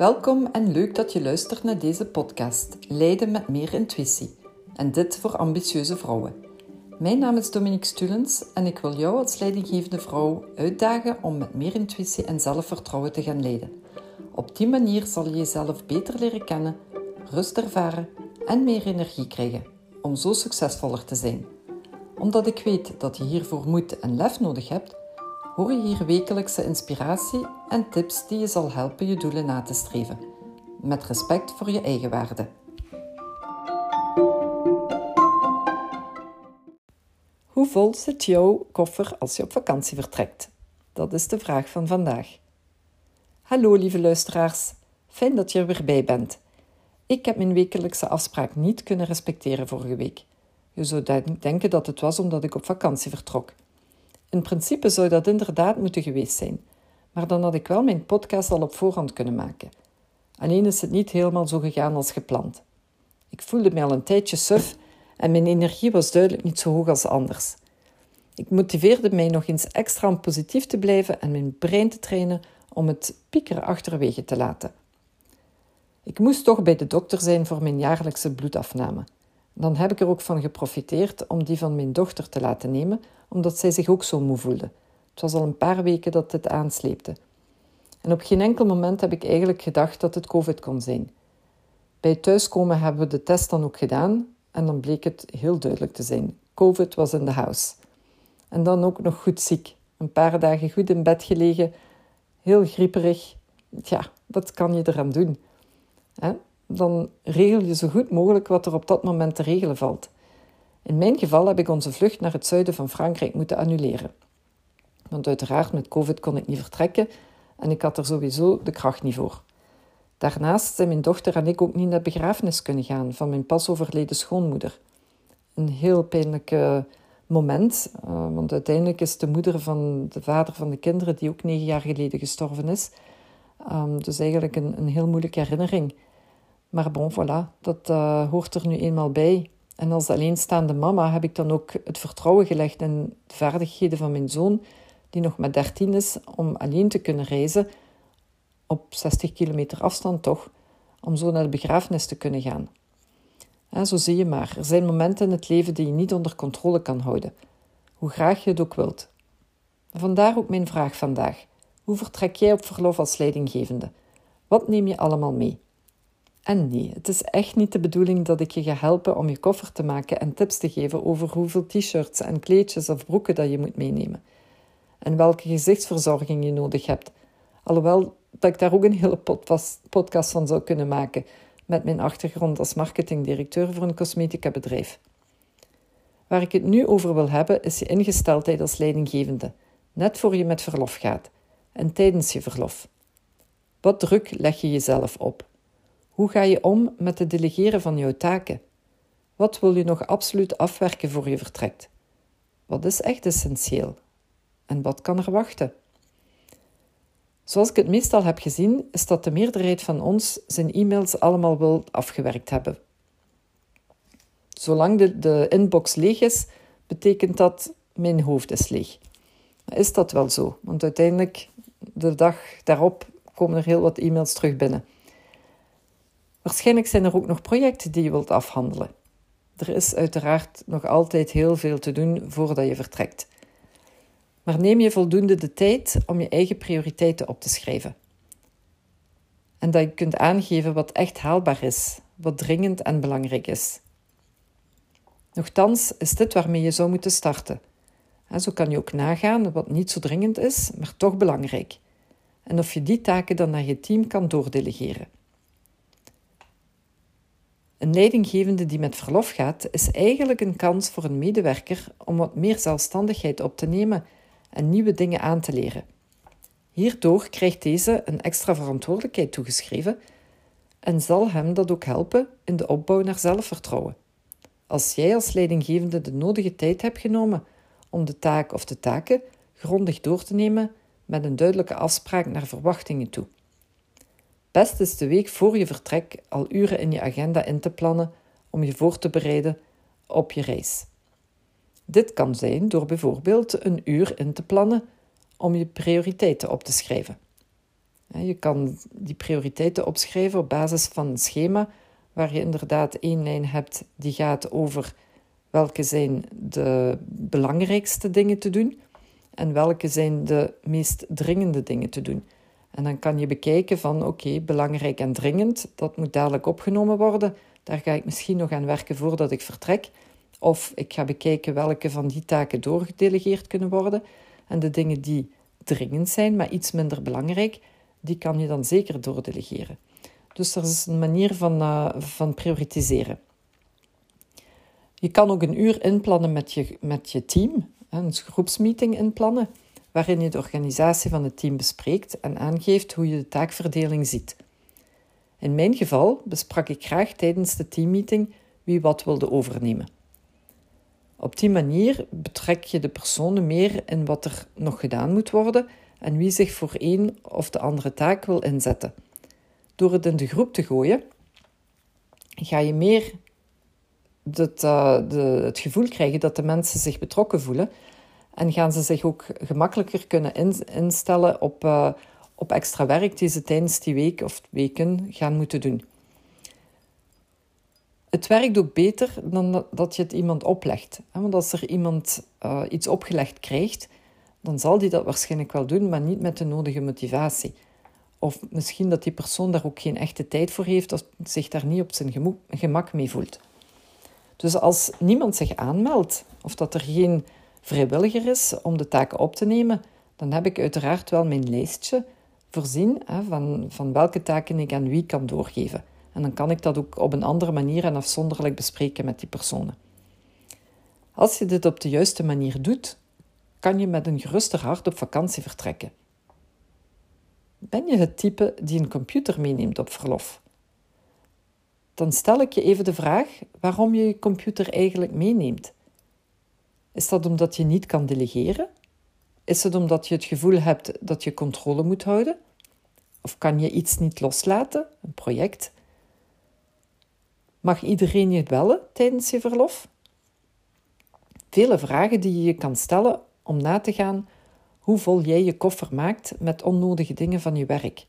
Welkom en leuk dat je luistert naar deze podcast Leiden met meer intuïtie. En dit voor ambitieuze vrouwen. Mijn naam is Dominique Stulens en ik wil jou als leidinggevende vrouw uitdagen om met meer intuïtie en zelfvertrouwen te gaan leiden. Op die manier zal je jezelf beter leren kennen, rust ervaren en meer energie krijgen om zo succesvoller te zijn. Omdat ik weet dat je hiervoor moed en lef nodig hebt, hoor je hier wekelijkse inspiratie en tips die je zal helpen je doelen na te streven. Met respect voor je eigen waarde. Hoe vol zit jouw koffer als je op vakantie vertrekt? Dat is de vraag van vandaag. Hallo lieve luisteraars, fijn dat je er weer bij bent. Ik heb mijn wekelijkse afspraak niet kunnen respecteren vorige week. Je zou denken dat het was omdat ik op vakantie vertrok. In principe zou dat inderdaad moeten geweest zijn, maar dan had ik wel mijn podcast al op voorhand kunnen maken. Alleen is het niet helemaal zo gegaan als gepland. Ik voelde me al een tijdje suf en mijn energie was duidelijk niet zo hoog als anders. Ik motiveerde mij nog eens extra om positief te blijven en mijn brein te trainen om het piekeren achterwege te laten. Ik moest toch bij de dokter zijn voor mijn jaarlijkse bloedafname. Dan heb ik er ook van geprofiteerd om die van mijn dochter te laten nemen, omdat zij zich ook zo moe voelde. Het was al een paar weken dat dit aansleepte. En op geen enkel moment heb ik eigenlijk gedacht dat het COVID kon zijn. Bij thuiskomen hebben we de test dan ook gedaan en dan bleek het heel duidelijk te zijn. COVID was in de house. En dan ook nog goed ziek. Een paar dagen goed in bed gelegen, heel grieperig. Ja, wat kan je eraan doen? Dan regel je zo goed mogelijk wat er op dat moment te regelen valt. In mijn geval heb ik onze vlucht naar het zuiden van Frankrijk moeten annuleren. Want uiteraard met COVID kon ik niet vertrekken en ik had er sowieso de kracht niet voor. Daarnaast zijn mijn dochter en ik ook niet naar begrafenis kunnen gaan van mijn pas overleden schoonmoeder. Een heel pijnlijk moment, uh, want uiteindelijk is de moeder van de vader van de kinderen, die ook negen jaar geleden gestorven is. Um, dus eigenlijk een, een heel moeilijke herinnering. Maar bon, voilà, dat uh, hoort er nu eenmaal bij. En als alleenstaande mama heb ik dan ook het vertrouwen gelegd in de vaardigheden van mijn zoon, die nog maar 13 is, om alleen te kunnen reizen, op 60 kilometer afstand toch, om zo naar de begrafenis te kunnen gaan. En zo zie je maar, er zijn momenten in het leven die je niet onder controle kan houden, hoe graag je het ook wilt. Vandaar ook mijn vraag vandaag. Hoe vertrek jij op verlof als leidinggevende? Wat neem je allemaal mee? En nee, het is echt niet de bedoeling dat ik je ga helpen om je koffer te maken en tips te geven over hoeveel t-shirts en kleedjes of broeken dat je moet meenemen. En welke gezichtsverzorging je nodig hebt. Alhoewel dat ik daar ook een hele podcast van zou kunnen maken met mijn achtergrond als marketingdirecteur voor een cosmetica bedrijf. Waar ik het nu over wil hebben is je ingesteldheid als leidinggevende, net voor je met verlof gaat en tijdens je verlof. Wat druk leg je jezelf op? Hoe ga je om met het delegeren van jouw taken? Wat wil je nog absoluut afwerken voor je vertrekt? Wat is echt essentieel? En wat kan er wachten? Zoals ik het meestal heb gezien, is dat de meerderheid van ons zijn e-mails allemaal wil afgewerkt hebben. Zolang de, de inbox leeg is, betekent dat mijn hoofd is leeg. Is dat wel zo? Want uiteindelijk, de dag daarop, komen er heel wat e-mails terug binnen. Waarschijnlijk zijn er ook nog projecten die je wilt afhandelen. Er is uiteraard nog altijd heel veel te doen voordat je vertrekt. Maar neem je voldoende de tijd om je eigen prioriteiten op te schrijven. En dat je kunt aangeven wat echt haalbaar is, wat dringend en belangrijk is. Nochtans is dit waarmee je zou moeten starten. En zo kan je ook nagaan wat niet zo dringend is, maar toch belangrijk. En of je die taken dan naar je team kan doordelegeren. Een leidinggevende die met verlof gaat, is eigenlijk een kans voor een medewerker om wat meer zelfstandigheid op te nemen en nieuwe dingen aan te leren. Hierdoor krijgt deze een extra verantwoordelijkheid toegeschreven en zal hem dat ook helpen in de opbouw naar zelfvertrouwen. Als jij als leidinggevende de nodige tijd hebt genomen om de taak of de taken grondig door te nemen met een duidelijke afspraak naar verwachtingen toe. Best is de week voor je vertrek al uren in je agenda in te plannen om je voor te bereiden op je reis. Dit kan zijn door bijvoorbeeld een uur in te plannen om je prioriteiten op te schrijven. Je kan die prioriteiten opschrijven op basis van een schema waar je inderdaad één lijn hebt die gaat over welke zijn de belangrijkste dingen te doen en welke zijn de meest dringende dingen te doen. En dan kan je bekijken van oké, belangrijk en dringend, dat moet dadelijk opgenomen worden. Daar ga ik misschien nog aan werken voordat ik vertrek. Of ik ga bekijken welke van die taken doorgedelegeerd kunnen worden. En de dingen die dringend zijn, maar iets minder belangrijk, die kan je dan zeker doordelegeren. Dus er is een manier van, uh, van prioritiseren. Je kan ook een uur inplannen met je, met je team, een groepsmeeting inplannen, waarin je de organisatie van het team bespreekt en aangeeft hoe je de taakverdeling ziet. In mijn geval besprak ik graag tijdens de teammeeting wie wat wilde overnemen. Op die manier betrek je de personen meer in wat er nog gedaan moet worden en wie zich voor een of de andere taak wil inzetten. Door het in de groep te gooien, ga je meer het, uh, de, het gevoel krijgen dat de mensen zich betrokken voelen en gaan ze zich ook gemakkelijker kunnen instellen op, uh, op extra werk die ze tijdens die week of weken gaan moeten doen. Het werkt ook beter dan dat je het iemand oplegt. Want als er iemand uh, iets opgelegd krijgt, dan zal die dat waarschijnlijk wel doen, maar niet met de nodige motivatie. Of misschien dat die persoon daar ook geen echte tijd voor heeft of zich daar niet op zijn gemak mee voelt. Dus als niemand zich aanmeldt of dat er geen vrijwilliger is om de taken op te nemen, dan heb ik uiteraard wel mijn lijstje voorzien hè, van, van welke taken ik aan wie kan doorgeven. En dan kan ik dat ook op een andere manier en afzonderlijk bespreken met die personen. Als je dit op de juiste manier doet, kan je met een geruster hart op vakantie vertrekken. Ben je het type die een computer meeneemt op verlof? Dan stel ik je even de vraag waarom je je computer eigenlijk meeneemt. Is dat omdat je niet kan delegeren? Is het omdat je het gevoel hebt dat je controle moet houden? Of kan je iets niet loslaten, een project? Mag iedereen je bellen tijdens je verlof? Vele vragen die je je kan stellen om na te gaan hoe vol jij je koffer maakt met onnodige dingen van je werk.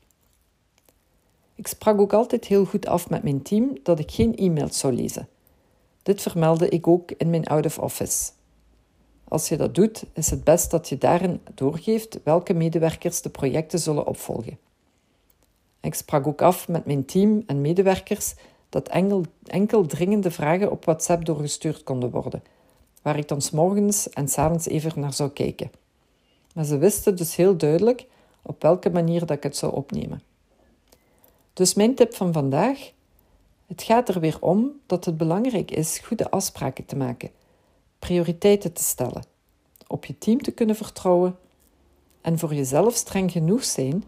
Ik sprak ook altijd heel goed af met mijn team dat ik geen e-mails zou lezen. Dit vermeldde ik ook in mijn out of office. Als je dat doet, is het best dat je daarin doorgeeft welke medewerkers de projecten zullen opvolgen. Ik sprak ook af met mijn team en medewerkers dat enkel, enkel dringende vragen op WhatsApp doorgestuurd konden worden, waar ik dan morgens en s avonds even naar zou kijken. Maar ze wisten dus heel duidelijk op welke manier dat ik het zou opnemen. Dus mijn tip van vandaag: het gaat er weer om dat het belangrijk is goede afspraken te maken, prioriteiten te stellen, op je team te kunnen vertrouwen en voor jezelf streng genoeg zijn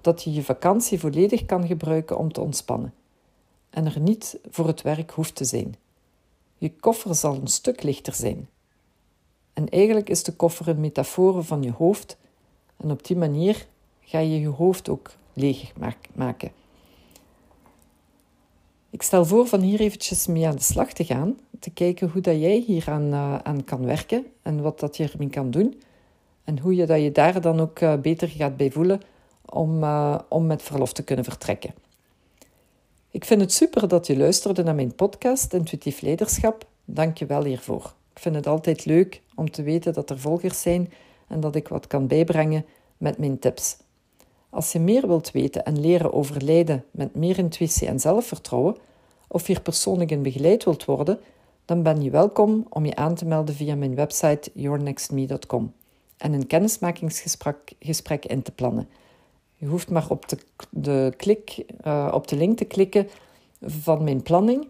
dat je je vakantie volledig kan gebruiken om te ontspannen en er niet voor het werk hoeft te zijn. Je koffer zal een stuk lichter zijn. En eigenlijk is de koffer een metafoor van je hoofd, en op die manier ga je je hoofd ook leeg maken. Ik stel voor van hier eventjes mee aan de slag te gaan, te kijken hoe dat jij hier aan, uh, aan kan werken en wat dat je ermee kan doen. En hoe je, dat je daar dan ook uh, beter gaat bij voelen om, uh, om met verlof te kunnen vertrekken. Ik vind het super dat je luisterde naar mijn podcast Intuïtief Leiderschap. Dank je wel hiervoor. Ik vind het altijd leuk om te weten dat er volgers zijn en dat ik wat kan bijbrengen met mijn tips. Als je meer wilt weten en leren over leiden met meer intuïtie en zelfvertrouwen, of hier persoonlijk in begeleid wilt worden, dan ben je welkom om je aan te melden via mijn website yournextme.com en een kennismakingsgesprek in te plannen. Je hoeft maar op de, klik, uh, op de link te klikken van mijn planning.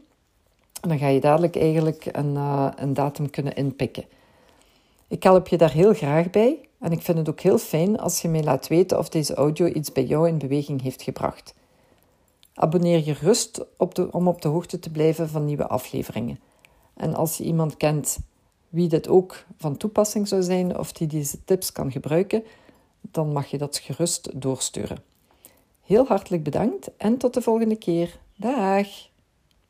En dan ga je dadelijk eigenlijk een, uh, een datum kunnen inpikken. Ik help je daar heel graag bij. En ik vind het ook heel fijn als je mij laat weten of deze audio iets bij jou in beweging heeft gebracht. Abonneer je rust op om op de hoogte te blijven van nieuwe afleveringen. En als je iemand kent wie dit ook van toepassing zou zijn of die deze tips kan gebruiken, dan mag je dat gerust doorsturen. Heel hartelijk bedankt en tot de volgende keer. Dag!